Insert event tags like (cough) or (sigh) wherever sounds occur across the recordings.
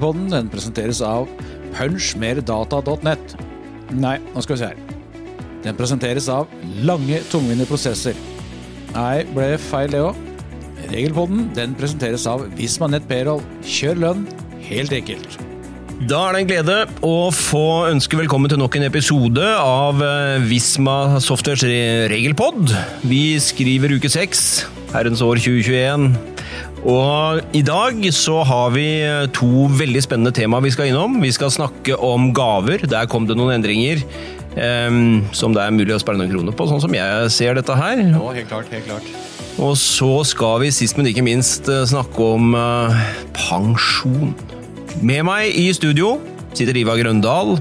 Regelpodden den presenteres av punchmerdata.net. Nei, nå skal vi se her. Den presenteres av lange, tungvinte prosesser. Nei, ble feil det òg. Regelpodden den presenteres av Vismanet Payroll. Kjør lønn, helt enkelt. Da er det en glede å få ønske velkommen til nok en episode av eh, Visma Softwares regelpod. Vi skriver uke seks, herrens år 2021. Og i dag så har vi to veldig spennende tema vi skal innom. Vi skal snakke om gaver. Der kom det noen endringer. Um, som det er mulig å spare noen kroner på, sånn som jeg ser dette her. Ja, helt klart, helt klart. Og så skal vi sist, men ikke minst, eh, snakke om uh, pensjon. Med meg i studio sitter Ivar Grøndal.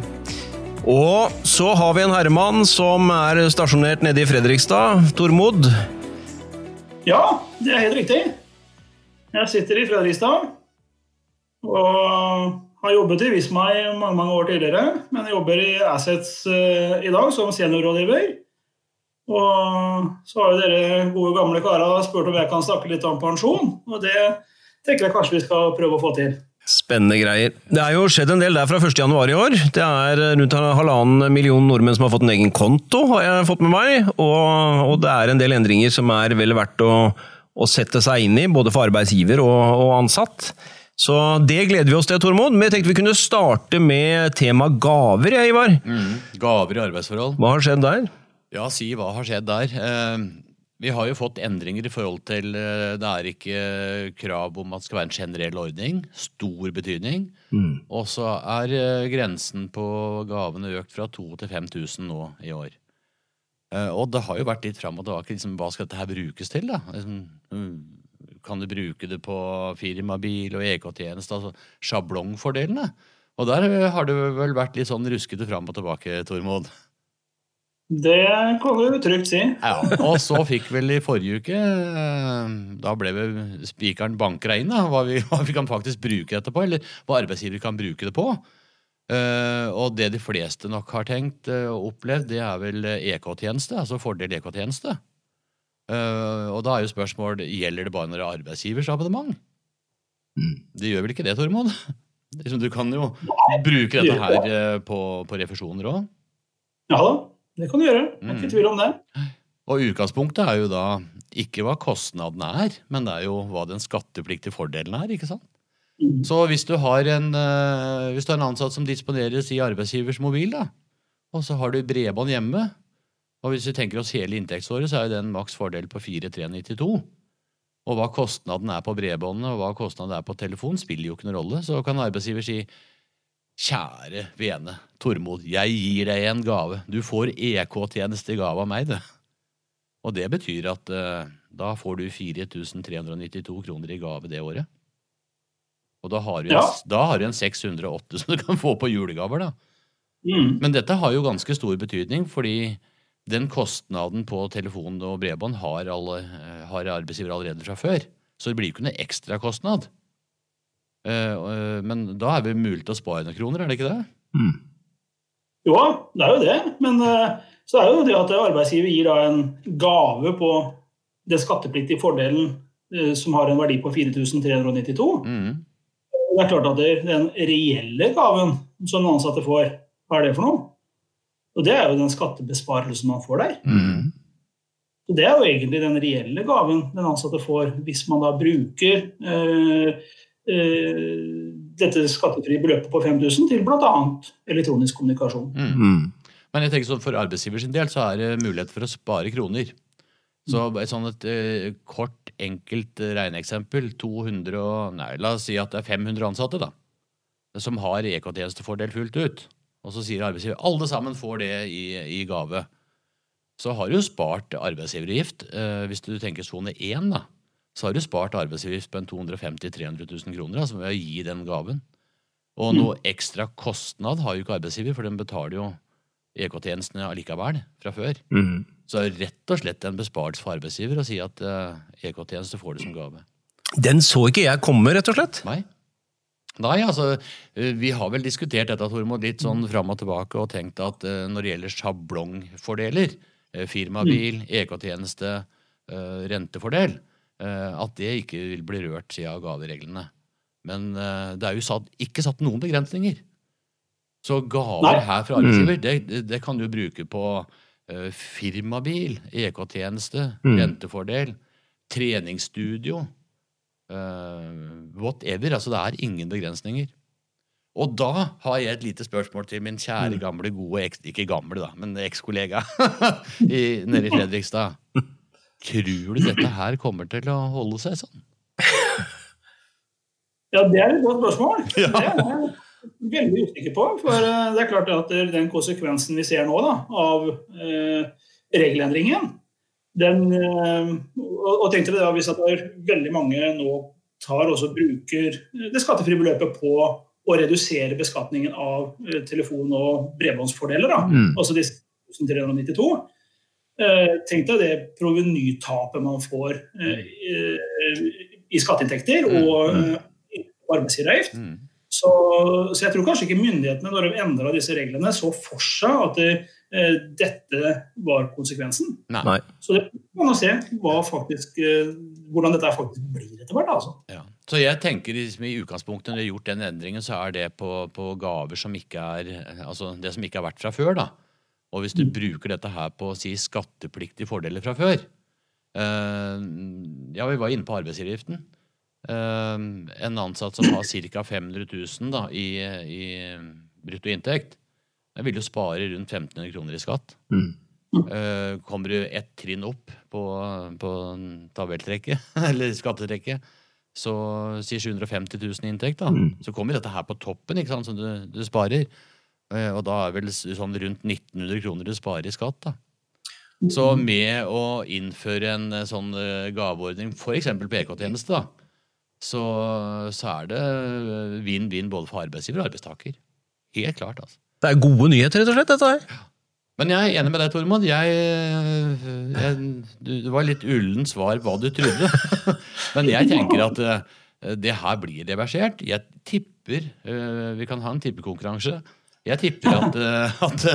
Og så har vi en herremann som er stasjonert nede i Fredrikstad. Tormod. Ja, det er helt riktig. Jeg sitter i Fredrikstad og har jobbet i Visma i mange mange år tidligere. Men jeg jobber i Assets uh, i dag som seniorrådgiver. Og så har jo dere gode gamle karer spurt om jeg kan snakke litt om pensjon. Og det tenker jeg kanskje vi skal prøve å få til. Spennende greier. Det er jo skjedd en del der fra 1.1 i år. Det er rundt halvannen million nordmenn som har fått en egen konto, har jeg fått med meg. Og, og det er en del endringer som er vel verdt å, å sette seg inn i, både for arbeidsgiver og, og ansatt. Så det gleder vi oss til, Tormod. Men jeg tenkte vi kunne starte med tema gaver, jeg, Ivar. Mm, gaver i arbeidsforhold. Hva har skjedd der? Ja, si hva har skjedd der. Eh, vi har jo fått endringer i forhold til eh, Det er ikke krav om at det skal være en generell ordning. Stor betydning. Mm. Og så er eh, grensen på gavene økt fra 2000 til 5000 nå i år. Eh, og det har jo vært litt fram og tilbake. Liksom, hva skal dette her brukes til? da? Liksom, mm, kan du bruke det på firmabil og EK-tjeneste, altså sjablongfordelene. Og der har det vel vært litt sånn ruskete fram og tilbake, Tormod? Det kan du trygt si. Ja, Og så fikk vel i forrige uke eh, Da ble vel spikeren bankra inn, da, hva vi, (laughs) hva vi, kan faktisk bruke dette på, eller hva arbeidsgiver kan bruke det på. Uh, og det de fleste nok har tenkt uh, og opplevd, det er vel EK-tjeneste, altså fordel EK-tjeneste. Uh, og da er jo spørsmål gjelder det bare når det er arbeidsgivers abonnement. Mm. Det gjør vel ikke det, Tormod? (laughs) Du kan jo bruke dette her på, på refusjoner òg. Ja da, det kan du gjøre. Jeg er ikke i tvil om det. Og utgangspunktet er jo da ikke hva kostnadene er, men det er jo hva den skattepliktige fordelen er. ikke sant? Så hvis du, en, hvis du har en ansatt som disponeres i arbeidsgivers mobil, da, og så har du bredbånd hjemme, og hvis vi tenker oss hele inntektsåret, så er jo den maks fordel på 4392. Og hva kostnaden er på bredbåndet og hva kostnaden er på telefon, spiller jo ikke noen rolle. Så kan arbeidsgiver si kjære vene Tormod, jeg gir deg en gave. Du får EK-tjeneste i gave av meg, det. Og det betyr at uh, da får du 4392 kroner i gave det året. Og da har du en, ja. en 608 som du kan få på julegaver, da. Mm. Men dette har jo ganske stor betydning, fordi den kostnaden på telefon og bredbånd har, alle, eh, har arbeidsgiver allerede fra før. Så det blir ikke noe ekstrakostnad. Uh, uh, men da er det mulig å spare noen kroner, er det ikke det? Mm. Jo, det er jo det. Men så er det jo det at arbeidsgiver gir da en gave på den skattepliktige fordelen som har en verdi på 4392. Mm. Det er klart at den reelle gaven som den ansatte får, hva er det for noe? Og det er jo den skattebesparelsen man får der. Mm. Så Det er jo egentlig den reelle gaven den ansatte får hvis man da bruker øh, øh, dette skattefrie beløpet på 5000 til bl.a. elektronisk kommunikasjon. Mm. mm. Men jeg tenker sånn for arbeidsgivers del så er det mulighet for å spare kroner. Så et sånn et uh, kort, enkelt regneeksempel 200 og, nei, La oss si at det er 500 ansatte da, som har EK-tjenestefordel fullt ut og så sier arbeidsgiver alle sammen får det i, i gave. Så har du spart arbeidsgiveravgift. Eh, hvis du tenker sone 1, da, så har du spart arbeidsgiveravgift på en 250 000-300 000 kroner altså ved å gi den gaven. Og noe ekstra kostnad har jo ikke arbeidsgiver, for den betaler jo EK-tjenestene allikevel fra før. Mm. Så det er rett og slett en besparelse for arbeidsgiver å si at uh, EK-tjeneste får det som gave. Den så ikke jeg komme, rett og slett. Nei. Nei, altså, eh, Vi har vel diskutert dette Tormod, litt sånn fram og tilbake og tenkt at uh, når det gjelder sjablongfordeler, uh, firmabil, mm. EK-tjeneste, uh, rentefordel, at det ikke vil bli rørt siden av gavereglene. Men eh, det er jo satt, ikke satt noen begrensninger. Så gaver her fra arbeidsgiver, det, det, det kan du bruke på eh, firmabil, EK-tjeneste, Mm. rentefordel, treningsstudio, eh, whatever. Altså, det er ingen begrensninger. Og da har jeg et lite spørsmål til min kjære, Mm. gamle, gode eks, Ikke gamle, da, men ekskollega (laughs) i- nede i Fredrikstad. Tror du dette her kommer til å holde seg sånn? (laughs) Ja, det er et godt spørsmål. Ja. Det er veldig usikker på. For eh, det er klart at den konsekvensen vi ser nå da, av eh, regelendringen den, eh, og, og tenk dere da, Hvis at det veldig mange nå tar og bruker det skattefrie beløpet på å redusere beskatningen av eh, telefon- og bredbåndsfordeler, da, Mm. altså disse 1392 eh, Tenk deg det provenytapet man får eh, i, skatteinntekter Mm. og eh, arbeidsgiveravgift. Mm. Så, så jeg tror kanskje ikke myndighetene når de endra disse reglene, så for seg at det, eh, dette var konsekvensen. Nei. Så det kan man se hva faktisk, eh, hvordan dette faktisk blir etter hvert. Altså. Ja. Så jeg tenker liksom, i utgangspunktet når de har gjort den endringen, så er det på, på gaver som ikke er Altså det som ikke har vært fra før, da. Og hvis du bruker dette her på å si skattepliktige fordeler fra før eh, Ja, vi var inne på arbeidsgiveravgiften. Eh, en ansatt som har ca. 500 000 da, i, i brutto inntekt, jeg vil jo spare rundt 1500 kroner i skatt. Mm. Eh, kommer du ett trinn opp på, på tabelltrekket, (laughs) eller skattetrekket, så sier 750 000 i inntekt, da. Mm. Så kommer dette her på toppen, ikke sant, som du, du sparer. Eh, og da er vel sånn rundt 1900 kroner du sparer i skatt, da. Så med å innføre en eh, sånn gaveordning, f.eks. på EK-tjeneste, da, så, så er det vinn-vinn både for arbeidsgiver og arbeidstaker. Helt klart, altså. Det er gode nyheter, rett og slett, dette her. Men jeg er enig med deg, Tormod. Jeg, jeg, det var litt ullen svar hva du trodde. (laughs) Men jeg tenker at eh, det her blir reversert. Jeg tipper eh, Vi kan ha en tippekonkurranse. Jeg tipper at, eh, at,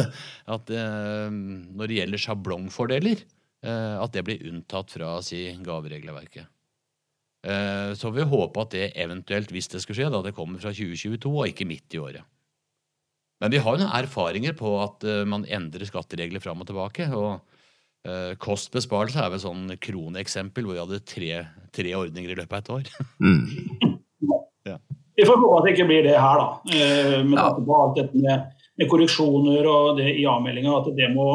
at når det gjelder sjablongfordeler, at det blir unntatt fra si, gaveregelverket. Eh, Så vi håper at det eventuelt, hvis det skulle skje, da det kommer fra 2022 og ikke midt i året. Men vi har jo noen erfaringer på at eh, man endrer skatteregler fram og tilbake. og uh, Kostbesparelse er vel sånn kroneeksempel hvor vi hadde tre, tre ordninger i løpet av et år. Mm. (laughs) Vi får håpe at det ikke blir det her, da. Eh, Med Ja. tanke på alt dette med, med korreksjoner og det i avmeldinga, at det må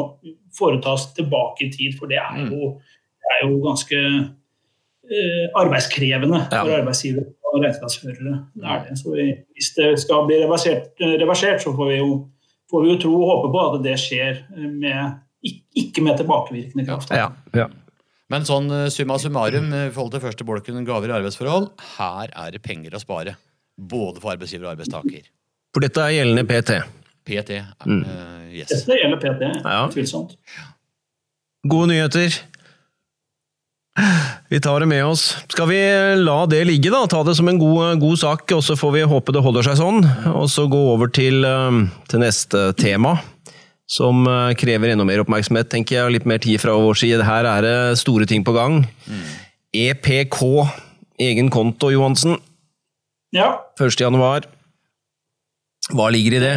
foretas tilbake i tid. For det er jo, det er jo ganske eh, arbeidskrevende Ja. for arbeidsgivere og regnskapsførere. Det er det. Så vi, hvis det skal bli reversert, eh, reversert så får vi, jo, får vi jo tro og håpe på at det skjer med, ikke med tilbakevirkende kraft. Ja. ja. Men sånn eh, summa summarum eh, i forhold til første bolken gaver i arbeidsforhold, her er det penger å spare. Både for arbeidsgiver og arbeidstaker. For dette er gjeldende PT. PT. Mm. uh, yes. Dette gjelder PT, Ja. tvilsomt. Gode nyheter. Vi tar det med oss. Skal vi la det ligge, da? Ta det som en god, god sak, og så får vi håpe det holder seg sånn. Og så gå over til, eh, til neste tema, som eh, krever enda mer oppmerksomhet, tenker jeg, og litt mer tid fra vår side. Her er det store ting på gang. EPK, egen konto, Johansen. Ja, 1. januar. Hva ligger i det?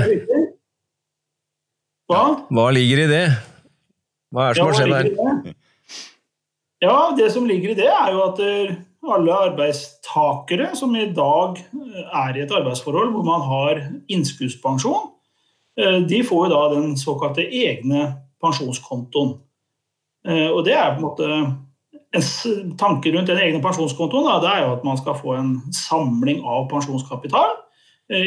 Hva? Hva ligger i det? Hva er det som har skjedd her? Ja, det som ligger i det, er jo at eh, alle arbeidstakere som i dag eh, er i et arbeidsforhold hvor man har innskuddspensjon, eh, de får jo da den såkalte egne pensjonskontoen. Og det er på en måte en tanke rundt den egne pensjonskontoen da, det er jo at man skal få en samling av pensjonskapital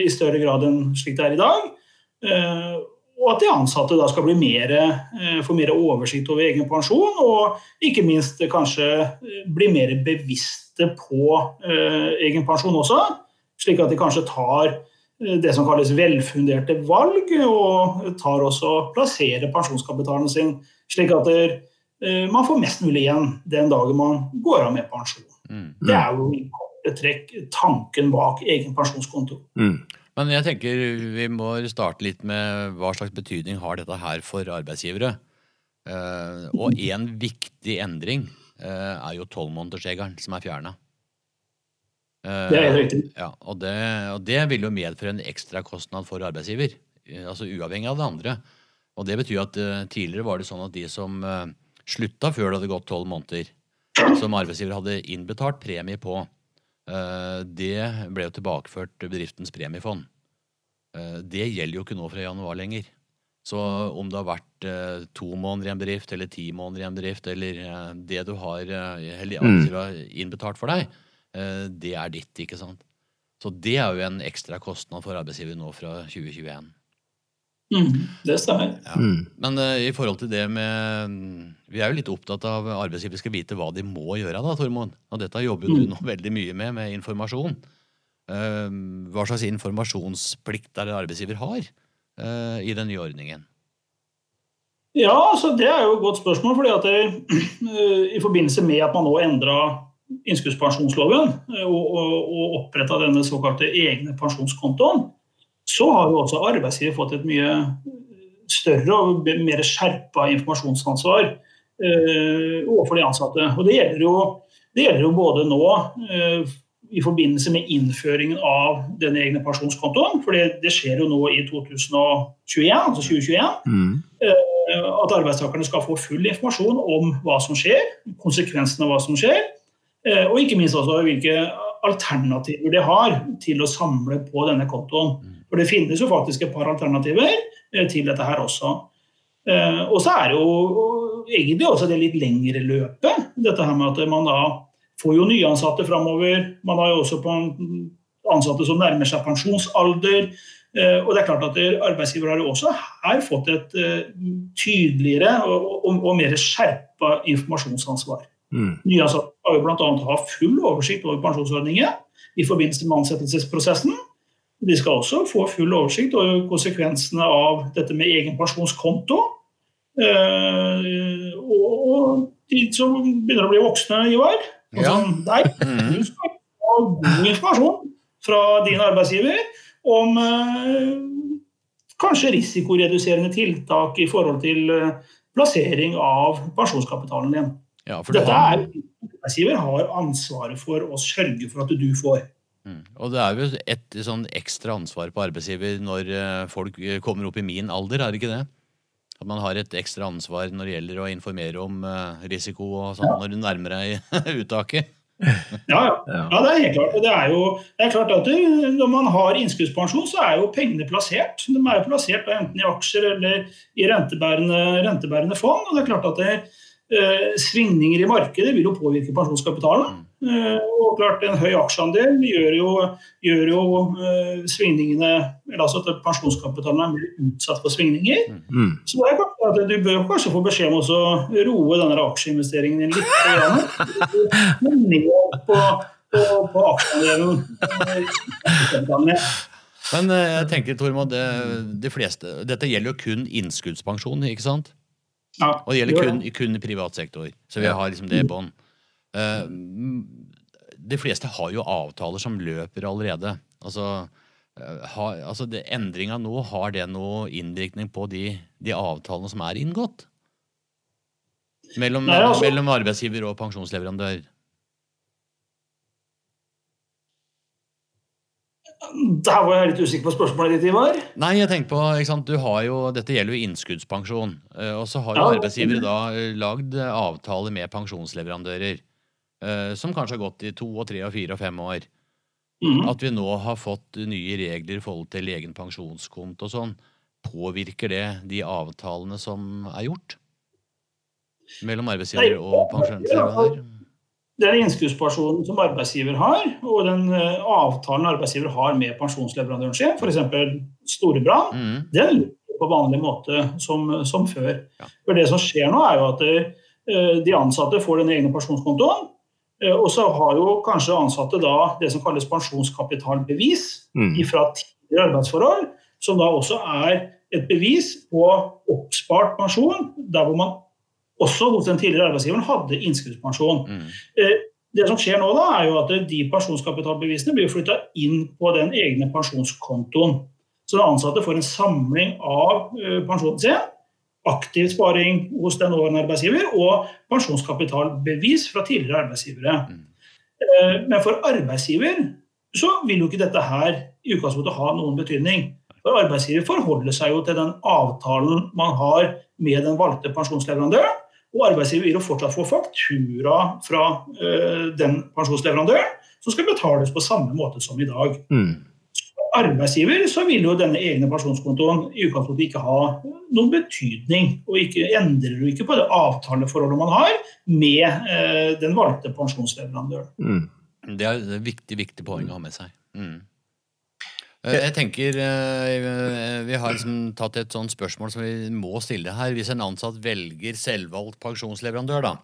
i større grad enn slik det er i dag. Og at de ansatte da skal bli mer, eh, få mer oversikt over egen pensjon, og ikke minst kanskje eh, bli mer bevisste på eh, egen pensjon også. Slik at de kanskje tar det som kalles velfunderte valg, og tar også plasserer pensjonskapitalen sin slik at man får mest mulig igjen den dagen man går av med pensjon. Mm. Det er jo i korte trekk tanken bak egen pensjonskonto. Mm. Men jeg tenker vi må starte litt med hva slags betydning har dette her for arbeidsgivere. Uh, og en viktig endring uh, er jo tolvmånedersregelen som er fjerna. Det er helt riktig. Ja, og det, og det vil jo medføre en ekstrakostnad for arbeidsgiver. eh, Altså uavhengig av det andre. Og det betyr at eh, tidligere var det sånn at de som uh, slutta før det hadde gått tolv måneder, som arbeidsgiver hadde innbetalt premie på, eh, det ble jo tilbakeført bedriftens premiefond. Eh, det gjelder jo ikke nå fra januar lenger. Så om det har vært eh, to måneder i en bedrift eller ti måneder i en bedrift, eller eh, det du har, eh, eller innbetalt for deg, eh, det er ditt, ikke sant? Så det er jo en ekstra kostnad for arbeidsgiver nå fra 2021. Mm, det stemmer. Ja. Men uh, i forhold til det med Vi er jo litt opptatt av arbeidsgiver skal vite hva de må gjøre, da, Tormod. Og dette jobber mm. du nå veldig mye med, med informasjon. Uh, hva slags informasjonsplikt er det arbeidsgiver har uh, i den nye ordningen? Ja, altså Det er jo et godt spørsmål. fordi at det, I forbindelse med at man nå endra innskuddspensjonsloven eh, og, og, og oppretta denne såkalte egne pensjonskontoen, så har jo også arbeidsgiver fått et mye større og mer skjerpa informasjonsansvar eh, overfor de ansatte. Og det gjelder jo, det gjelder jo både nå eh, i forbindelse med innføringen av denne egne pensjonskontoen, for det, det skjer jo nå i 2021, altså 2021 Mm. at arbeidstakerne skal få full informasjon om hva som skjer, konsekvensene av hva som skjer, eh, og ikke minst også hvilke alternativer de har til å samle på denne kontoen. For det finnes jo faktisk et par alternativer eh, til dette her også. Eh, Og så er det jo egentlig også det litt lengre løpet, dette her med at man da får jo nyansatte framover. Man har jo også ansatte som nærmer seg pensjonsalder. Eh, Og det er klart at arbeidsgiver har jo også her fått et tydeligere og, og, og mer skjerpa informasjonsansvar. Mm. Nyansatte skal jo bl.a. ha full oversikt over pensjonsordningen i forbindelse med ansettelsesprosessen. De skal også få full oversikt over konsekvensene av dette med egen pensjonskonto. Eh, og, de som begynner å bli voksne, i og Ja. nei deg, (laughs) du skal ha god informasjon fra din arbeidsgiver om eh, kanskje risikoreduserende tiltak i forhold til eh, plassering av pensjonskapitalen din. Ja, Dette er arbeidsgiver har ansvaret for å sørge for at du får. Mm. Og det er jo et sånn ekstra ansvar på arbeidsgiver når eh, folk eh, kommer opp i min alder, er det ikke det? At man har et ekstra ansvar når det gjelder å informere om eh, risiko og sånn når du nærmer deg (laughs) uttaket. (laughs) Ja, ja. ja, det er helt klart. Og det er jo det er klart at det, Når man har innskuddspensjon, så er jo pengene plassert. De er jo plassert enten i aksjer eller i rentebærende, rentebærende fond. og det er klart at det, eh, Svingninger i markedet vil jo påvirke pensjonskapitalen. Eh, og klart En høy aksjeandel gjør jo, gjør jo eh, svingningene eller altså at pensjonskapitalen er mer utsatt for svingninger. Mm. Så det er kanskje at Du bør kanskje få beskjed om å roe denne aksjeinvesteringen din litt. (laughs) Men Ned på, på, på aksjeandelen. eh, Men jeg tenker, Tormod, det, de fleste, dette gjelder jo kun innskuddspensjon, ikke sant? Ja, Og det gjelder kun i privat sektor. Så vi har liksom det i bånn. Eh, de fleste har jo avtaler som løper allerede. Altså, eh, har, altså Endringa nå, har det noe innvirkning på de, de avtalene som er inngått? Mellom, Nei, altså- mellom arbeidsgiver og pensjonsleverandør? Der var jeg litt usikker på spørsmålet ditt, Ivar. Nei, jeg tenker på, ikke sant, du har jo, Dette gjelder jo innskuddspensjon. eh, Og så har jo Ja. arbeidsgivere da lagd avtaler med pensjonsleverandører. Eh, Som kanskje har gått i to, og tre, og fire og fem år. Mhm. At vi nå har fått nye regler i forhold til egen pensjonskonto og sånn. Påvirker det de avtalene som er gjort? Mellom arbeidsgiver og pensjonsleverandør? er innskuddspensjonen som arbeidsgiver har, og den eh, avtalen arbeidsgiver har med pensjonsleverandøren sin, f.eks. Storebrand, Mm. den løper på vanlig måte som, som før. Ja. For Det som skjer nå, er jo at eh, de ansatte får den egne pensjonskontoen. Eh, Og så har jo kanskje ansatte da det som kalles pensjonskapitalbevis Mm. fra tidligere arbeidsforhold, som da også er et bevis på oppspart pensjon, der hvor man også hos den tidligere arbeidsgiveren hadde innskuddspensjon. Mm. Eh, Det som skjer nå, da, er jo at de pensjonskapitalbevisene blir flytta inn på den egne pensjonskontoen. Så den ansatte får en samling av eh, pensjonen sin, aktiv sparing hos den nåværende arbeidsgiver og pensjonskapitalbevis fra tidligere arbeidsgivere. Mm. Eh, men for arbeidsgiver så vil jo ikke dette her i utgangspunktet ha noen betydning. For arbeidsgiver forholder seg jo til den avtalen man har med den valgte pensjonsleverandøren. Og arbeidsgiver vil jo fortsatt få faktura fra uh, den pensjonsleverandøren, som skal betales på samme måte som i dag. Mm. Arbeidsgiver så vil jo denne egne pensjonskontoen i utgangspunktet ikke ha noen betydning. Og ikke, endrer jo ikke på det avtaleforholdet man har med eh, den valgte pensjonsleverandøren. Mm. Det er et viktig, viktig poeng å ha med seg. Mm. Eh, jeg tenker eh, Vi har liksom tatt et sånt spørsmål som vi må stille her. Hvis en ansatt velger selvvalgt pensjonsleverandør, da,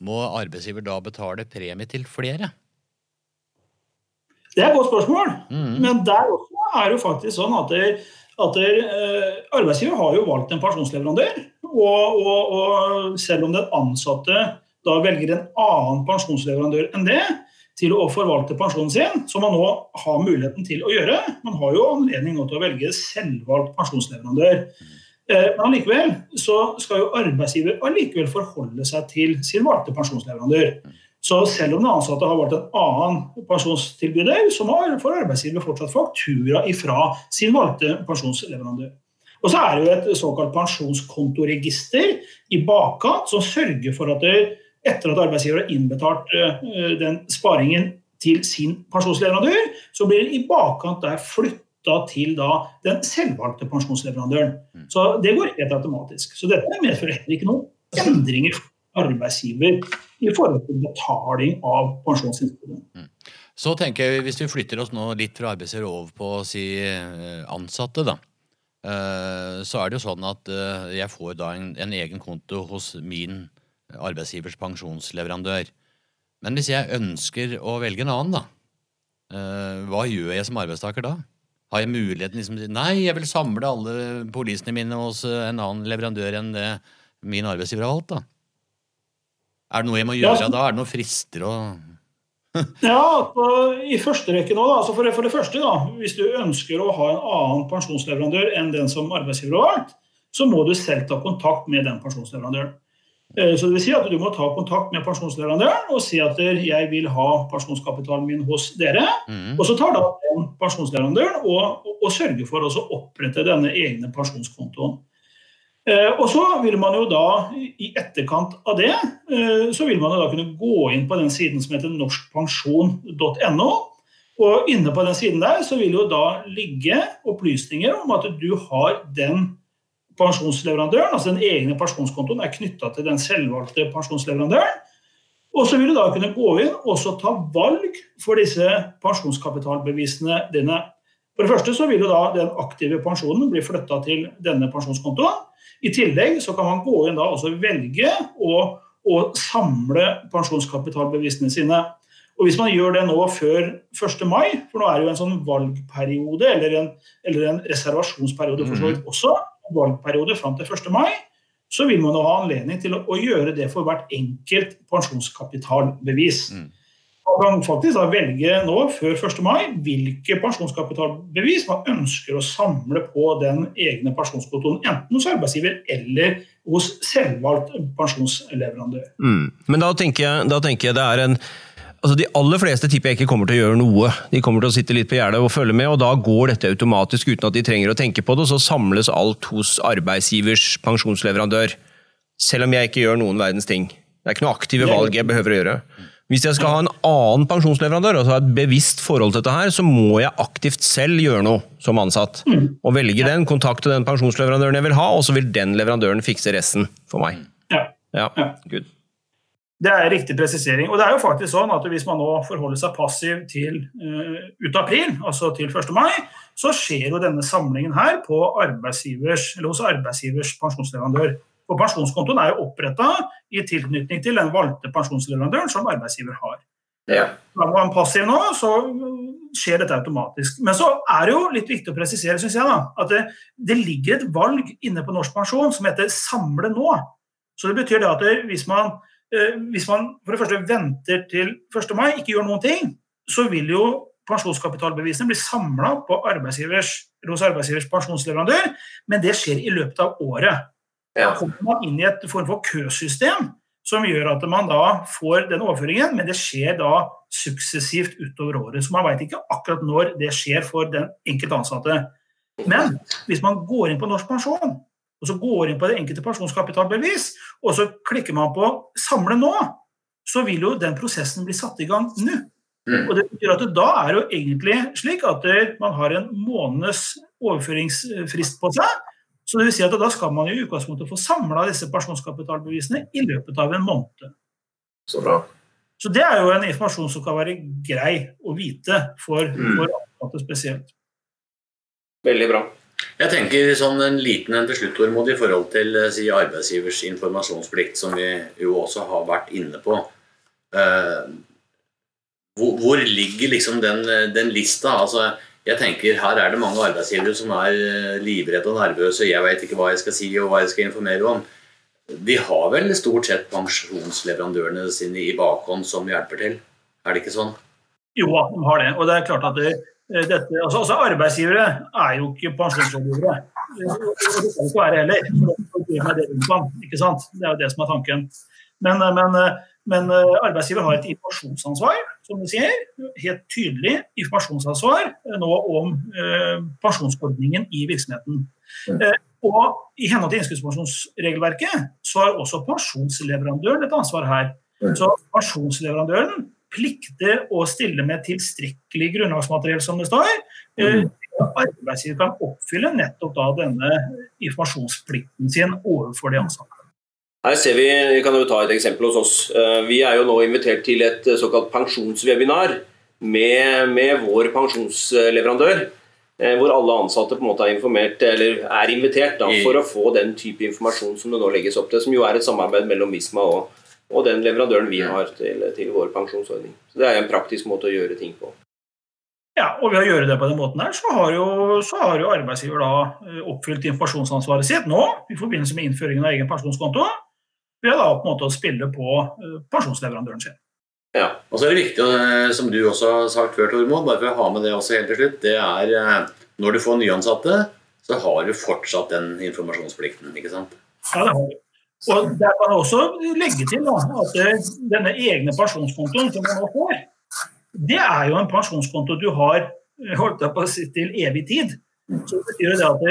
må arbeidsgiver da betale premie til flere? Det er et godt spørsmål. Mm. Men der også er det jo faktisk sånn at, der, at der, eh, arbeidsgiver har jo valgt en pensjonsleverandør. Og, og, og selv om den ansatte da velger en annen pensjonsleverandør enn det, til å forvalte pensjonen sin, som man nå har muligheten til å gjøre. Man har jo anledning nå til å velge selvvalgt pensjonsleverandør. Eh, men allikevel så skal jo arbeidsgiver allikevel forholde seg til sin valgte pensjonsleverandør. Så selv om den ansatte har valgt en annen pensjonstilbyder, så må arbeidsgiver fortsatt faktura ifra sin valgte pensjonsleverandør. Og så er det jo et såkalt pensjonskontoregister i bakkant som sørger for at det etter at arbeidsgiver har innbetalt eh, den sparingen til sin pensjonsleverandør, så blir den i bakkant der flytta til da den selvvalgte pensjonsleverandøren. Mm. Så det går helt automatisk. Så dette medfører heller ikke noen endringer for arbeidsgiver i forhold til betaling av pensjonsinnskuddet. Mm. Så tenker jeg, Hvis vi flytter oss nå litt fra arbeidsgiver over på si eh, ansatte, da. Eh, så er det jo sånn at jeg får da en, en egen konto hos min arbeidsgivers pensjonsleverandør. Men hvis jeg ønsker å velge en annen, da, eh, hva gjør jeg som arbeidstaker da? Har jeg muligheten liksom Nei, jeg vil samle alle polisene mine hos eh, en annen leverandør enn det min arbeidsgiver har valgt, da. Er det noe jeg må gjøre ja, da? Er det noen frister og (laughs) ja, i første rekke nå, da, altså for, for, det første, da, hvis du ønsker å ha en annen pensjonsleverandør enn den som arbeidsgiver har valgt, så må du selv ta kontakt med den pensjonsleverandøren. Eh, så det vil si at Du må ta kontakt med pensjonsleverandøren og si at jeg vil ha pensjonskapitalen min hos dere. Mm. Og Så tar da den pensjonsleverandøren og, og, og sørger for å opprette denne egne pensjonskontoen. Eh, og så vil man jo da, i etterkant av det, eh, så vil man jo da kunne gå inn på den siden som heter norskpensjon.no. Og inne på den siden der så vil jo da ligge opplysninger om at du har den pensjonsleverandøren, altså den egne pensjonskontoen, er knytta til den selvvalgte pensjonsleverandøren. Og så vil du da kunne gå inn og ta valg for disse pensjonskapitalbevisene dine. For det første så vil jo da den aktive pensjonen bli flytta til denne pensjonskontoen. I tillegg så kan man gå inn da og velge å, å samle pensjonskapitalbevisene sine. Og Hvis man gjør det nå før 1. mai, for nå er det jo en sånn valgperiode, eller en, eller en reservasjonsperiode for så vidt mhm. også, valgperiode fram til 1. mai, så vil man jo ha anledning til å, å gjøre det for hvert enkelt pensjonskapitalbevis. Mm. Kan faktisk da velge nå, før 1. mai, hvilke pensjonskapitalbevis man ønsker å samle på den egne pensjonskontoen, enten hos arbeidsgiver eller hos selvvalgt pensjonsleverandør. Mm. Men da tenker, jeg, da tenker jeg det er en Altså De aller fleste tipper jeg ikke kommer til å gjøre noe. De kommer til å sitte litt på gjerdet og følge med, og da går dette automatisk uten at de trenger å tenke på det, og så samles alt hos arbeidsgivers pensjonsleverandør. Selv om jeg ikke gjør noen verdens ting. Det er ikke noe aktive valg jeg behøver å gjøre. Hvis jeg skal ha en annen pensjonsleverandør, altså ha et bevisst forhold til dette her, så må jeg aktivt selv gjøre noe som ansatt. Og velge den, kontakte den pensjonsleverandøren jeg vil ha, og så vil den leverandøren fikse resten for meg. Ja. ja. Good. Det er riktig presisering. Og det er jo faktisk sånn at Hvis man nå forholder seg passiv til uh, ut april, altså til 1. mai, så skjer jo denne samlingen her på arbeidsgivers, eller hos arbeidsgivers pensjonsleverandør. For Pensjonskontoen er jo oppretta i tilknytning til den valgte pensjonsleverandøren som arbeidsgiver har. Ja. Er man passiv nå, så skjer dette automatisk. Men så er det jo litt viktig å presisere synes jeg da, at det, det ligger et valg inne på Norsk Pensjon som heter 'samle nå'. Så det betyr det at det, hvis man Eh, hvis man for det første venter til 1. mai, ikke gjør noen ting, så vil jo pensjonskapitalbevisene bli samla hos arbeidsgivers pensjonsleverandør, men det skjer i løpet av året. Da kommer man inn i et form for køsystem som gjør at man da får den overføringen, men det skjer da suksessivt utover året. Så man veit ikke akkurat når det skjer for den enkelte ansatte. Men hvis man går inn på Norsk pensjon, og så går inn på det enkelte pensjonskapitalbevis, og så klikker man på 'samle nå', så vil jo den prosessen bli satt i gang nå. Mm. Og det betyr at Da er det jo egentlig slik at man har en måneds overføringsfrist på seg. Så det vil si at Da skal man i utgangspunktet få samla disse pensjonskapitalbevisene i løpet av en måned. Så bra. Så Det er jo en informasjon som kan være grei å vite for, Mm. for ansatte spesielt. Veldig bra. Jeg tenker sånn en liten en til slutt, Tormod, i forhold til eh, si, arbeidsgivers informasjonsplikt, som vi jo også har vært inne på. Uh, hvor, hvor ligger liksom den, den lista? Altså, jeg tenker Her er det mange arbeidsgivere som er eh, livredde og nervøse. Jeg veit ikke hva jeg skal si og hva jeg skal informere om. De har vel stort sett pensjonsleverandørene sine i bakhånd som hjelper til? Er det ikke sånn? Jo, de har det. Og det er klart at det, eh, dette, altså, altså Arbeidsgivere er jo ikke pensjonsrådgivere. Og det skal de ikke være heller. sant? Det er jo det som er tanken. Men, men, men arbeidsgiver har et informasjonsansvar, som du sier. Helt tydelig informasjonsansvar nå om eh, pensjonsordningen i virksomheten. Eh, og I henhold til innskuddspensjonsregelverket så har også pensjonsleverandøren et ansvar her. Så pensjonsleverandøren plikter å stille med tilstrekkelig grunnlagsmateriell, som det står. Eh, arbeidsgiver kan oppfylle nettopp da denne informasjonsplikten sin overfor de ansatte. Her ser vi, vi kan jo ta et eksempel hos oss. Eh, Vi er jo nå invitert til et eh, såkalt pensjonswebinar med, med vår pensjonsleverandør. eh, Hvor alle ansatte på en måte er informert, eller er invitert da, for å få den type informasjon som det nå legges opp til. Som jo er et samarbeid mellom Visma og, og den leverandøren vi har til, til vår pensjonsordning. Så Det er en praktisk måte å gjøre ting på. Ja, og Ved å gjøre det på den måten her, så har jo, så har jo arbeidsgiver da oppfylt informasjonsansvaret sitt nå i forbindelse med innføringen av egen pensjonskonto. Ved da på en måte å spille på eh, pensjonsleverandøren sin. Ja. Og så er det viktig, eh, som du også har sagt før, Tormod, bare for å ha med det også helt til slutt, det er eh, når du får nyansatte, så har du fortsatt den informasjonsplikten, ikke sant? Ja, det har du. Og Der kan jeg også legge til da, at denne egne pensjonskontoen som man nå får, det er jo en pensjonskonto du har holdt deg på til evig tid. Så betyr det at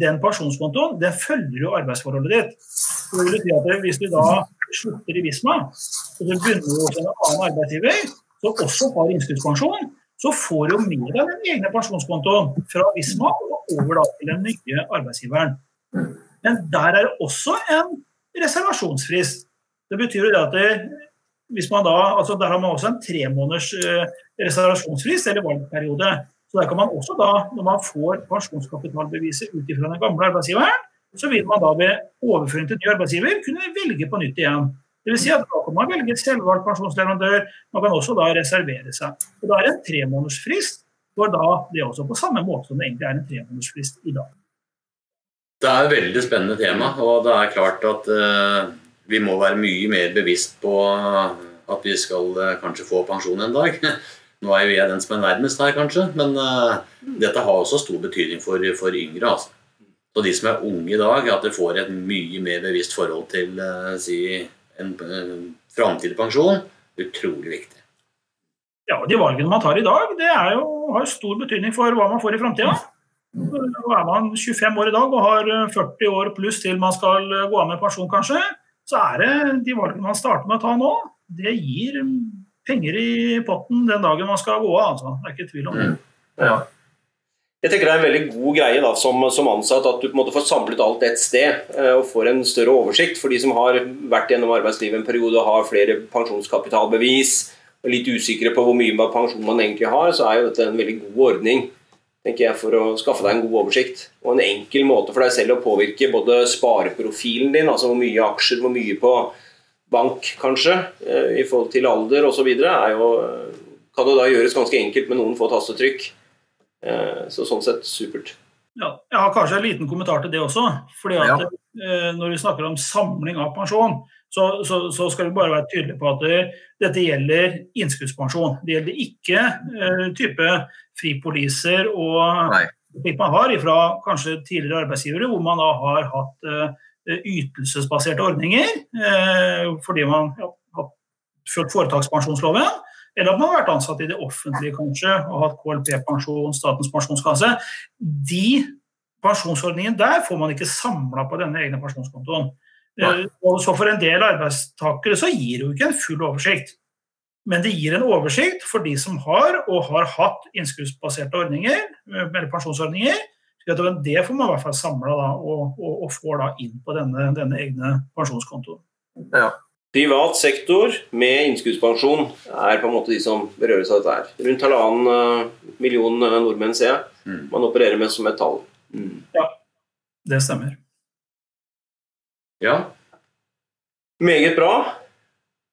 Den pensjonskontoen den følger jo arbeidsforholdet ditt. Så det vil si at Hvis du da slutter i Visma, og så begynner du hos en annen arbeidsgiver som også har innskuddspensjon, så får du med deg den egne pensjonskontoen fra Visma og over da til den nye arbeidsgiveren. Men der er det også en reservasjonsfrist. Det betyr jo at det, hvis man da, altså Der har man også en tre måneders eh, reservasjonsfrist eller valgperiode. Så der kan man også da, Når man får pensjonskapitalbeviset ut fra den gamle arbeidsgiveren, så vil man da ved overføring til ny arbeidsgiver kunne velge på nytt igjen. Vil si at Da kan man velge selvvalgt pensjonsleverandør. Man kan også da reservere seg. Og Da er det en tremånedersfrist. For da det er også på samme måte som det egentlig er en tremånedersfrist i dag. Det er et veldig spennende tema, og det er klart at uh, vi må være mye mer bevisst på at vi skal uh, kanskje få pensjon en dag. (laughs) Nå er jo jeg den som er nærmest her, kanskje, men uh, dette har også stor betydning for, for yngre. Altså. Så de som er unge i dag, at de får et mye mer bevisst forhold til uh, si, en uh, framtidig pensjon, utrolig viktig. Ja, De valgene man tar i dag, det jo, har stor betydning for hva man får i framtida. Er man 25 år i dag og har 40 år pluss til man skal gå av med pensjon, kanskje, så er det de valgene man starter med å ta nå, det gir penger i potten den dagen man skal gå av. Altså. Det er ikke tvil om det. Ja. Jeg tenker det er en veldig god greie da, som, som ansatt at du på en måte får samlet alt et sted eh, og får en større oversikt. For de som har vært gjennom arbeidslivet en periode og har flere pensjonskapitalbevis og litt usikre på hvor mye pensjon man egentlig har, så er jo dette en veldig god ordning tenker jeg, for å skaffe deg en god oversikt. Og en enkel måte for deg selv å påvirke både spareprofilen din, altså hvor mye aksjer, hvor mye på bank kanskje, eh, i forhold til alder osv., kan jo da gjøres ganske enkelt med noen få tastetrykk. Eh, Så sånn sett supert. Ja, jeg har kanskje en liten kommentar til det også. fordi at eh, Når vi snakker om samling av pensjon, så, så, så skal vi bare være tydelige på at det, dette gjelder innskuddspensjon. Det gjelder ikke eh, type fripoliser og Nei. slik man har fra kanskje tidligere arbeidsgivere, hvor man da har hatt eh, eh, ytelsesbaserte ordninger fordi man ja, har fulgt foretakspensjonsloven, eller at man har vært ansatt i det offentlige kanskje og hatt KLP-pensjon, Statens pensjonskasse. De pensjonsordningene der får man ikke samla på denne egne pensjonskontoen. Og så For en del arbeidstakere så gir det jo ikke en full oversikt. Men det gir en oversikt for de som har og har hatt innskuddsbaserte ordninger, eller pensjonsordninger. Det får man i hvert fall samla og, og, og, får da inn på denne, denne egne pensjonskontoen. Ja. Privat sektor med innskuddspensjon er på en måte de som berøres av dette. her. Rundt halvannen eh, million eh, nordmenn, ser jeg. Mm. Man opererer med som et tall. Mm. Ja, det stemmer. Ja. Meget bra.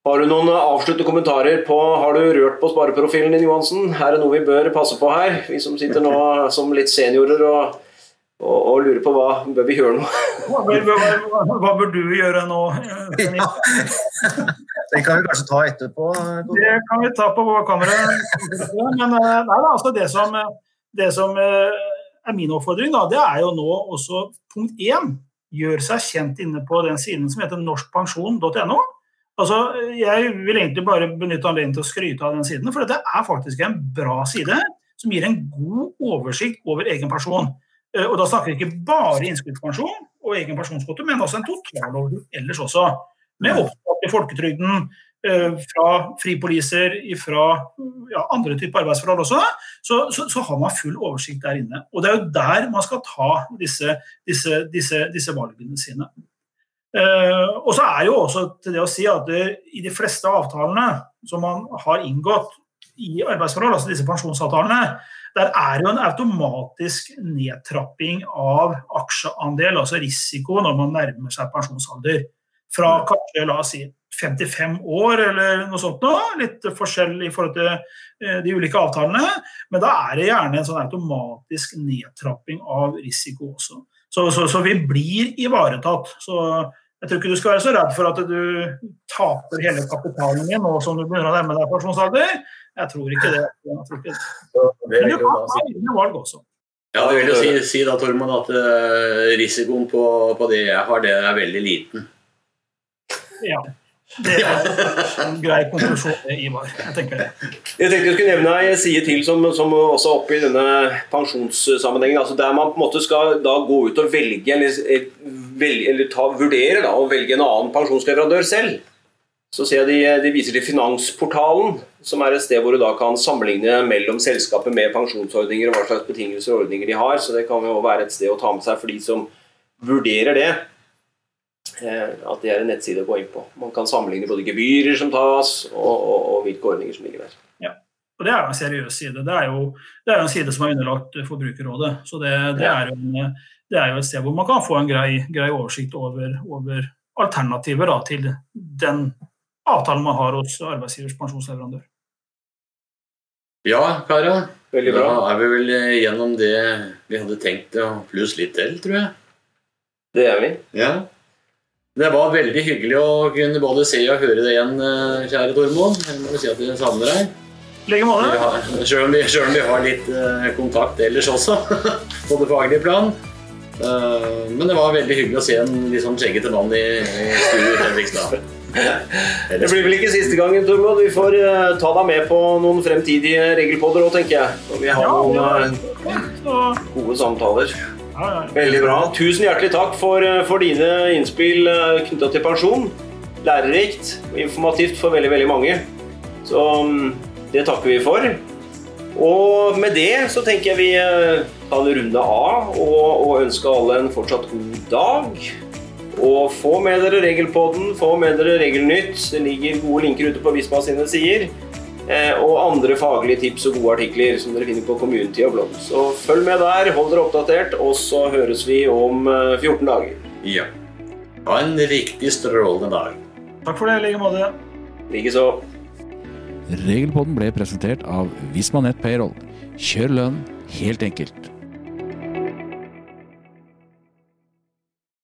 Har du noen avsluttende kommentarer på Har du rørt på spareprofilen din, Johansen? Er det noe vi bør passe på her? Vi som sitter nå som litt seniorer og, og, og lurer på hva bør vi gjøre nå? Hva bør, hva, hva bør, du gjøre nå? Ja. Det kan vi kanskje ta etterpå? Det kan vi ta på kameraet. Men eh, nei, altså det som, det som eh, er min oppfordring, da, det er jo nå også punkt én. Gjør seg kjent inne på den siden som heter norskpensjon.no. Altså, Jeg vil egentlig bare benytte anledningen til å skryte av den siden, for dette er faktisk en bra side som gir en god oversikt over egen person. Eh, og Da snakker vi ikke bare innskuddspensjon og egen pensjonskonto, men også en totalordning ellers også. Med opptak i folketrygden, eh, fra fripoliser, fra ja, andre typer arbeidsforhold også, så, så, så, har man full oversikt der inne. Og Det er jo der man skal ta disse, disse, disse, disse valgene sine. Uh, og så er jo også til det å si at det, i de fleste avtalene som man har inngått i arbeidsforhold, altså disse pensjonsavtalene, der er jo en automatisk nedtrapping av aksjeandel, altså risiko, når man nærmer seg pensjonsalder. Fra kanskje la oss si 55 år eller noe sånt nå, litt forskjell i forhold til uh, de ulike avtalene. Men da er det gjerne en sånn automatisk nedtrapping av risiko også. Så, så, så vi blir ivaretatt. Så jeg tror ikke du skal være så redd for at du taper hele kapitalen din nå som du begynner å nærme deg pensjonsalder. Jeg tror ikke det. Jeg tror ikke det. Men du kan ta egne valg også. Ja, det vil jo si, si da, Tormod, at uh, risikoen på, på, det jeg har, det er veldig liten. Ja. Det er en grei konklusjon, Ivar. Jeg tenker det. Jeg tenkte jeg skulle nevne en side til som, som også er oppe i denne pensjonssammenhengen. altså Der man på en måte skal da gå ut og velge, eller, velge, eller ta, vurdere da, og velge en annen pensjonsleverandør selv. Så ser jeg de, de, viser til Finansportalen, som er et sted hvor du da kan sammenligne mellom selskapet med pensjonsordninger og hva slags betingelser og ordninger de har. Så det kan jo være et sted å ta med seg for de som vurderer det. Eh, at det er en nettside å gå inn på. Man kan sammenligne både gebyrer som tas, og, og, og hvilke ordninger som ligger der. Ja. Og Det er jo en seriøs side. Det er jo, det er jo en side som er underlagt Forbrukerrådet. Så det, det, er jo en, det, er jo et sted hvor man kan få en grei, grei oversikt over, over alternativer da, til den avtalen man har hos arbeidsgivers pensjonsleverandør. Ja, Kara. Veldig bra. Da er vi vel gjennom det vi hadde tenkt, pluss litt til, tror jeg. Det er vi. Ja. Det var veldig hyggelig å kunne både se og høre det igjen, eh, kjære Tormod. Jeg må si at jeg savner deg. Like måte. Om vi, selv om vi har litt uh, kontakt ellers også, (laughs) på det faglige plan. Men det var veldig hyggelig å se en litt sånn skjeggete mann i, i studio i Fredrikstad. (laughs) Det blir vel ikke siste gangen, Tormod. Vi får uh, ta deg med på noen fremtidige regelpodder òg, tenker jeg. Når vi har noen gode samtaler. Veldig bra. Tusen hjertelig takk for, eh, for dine innspill eh, knytta til pensjon. Lærerikt og informativt for veldig, veldig mange. Så mm, det takker vi for. Og med det så tenker jeg vi eh, tar en runde av og, og ønsker alle en fortsatt god dag. Og få med dere Regelpodden, få med dere Regelnytt. Det ligger gode linker ute på Visma sine sider. Eh, og andre faglige tips og gode artikler som dere finner på Community og blogg. Så følg med der, hold dere oppdatert, og så høres vi om 14 eh, dager. Ja. Ha en riktig strålende dag. Takk for det, i like måte. Likeså. Regelpodden ble presentert av Visma Nett Payroll. Kjør lønn helt enkelt.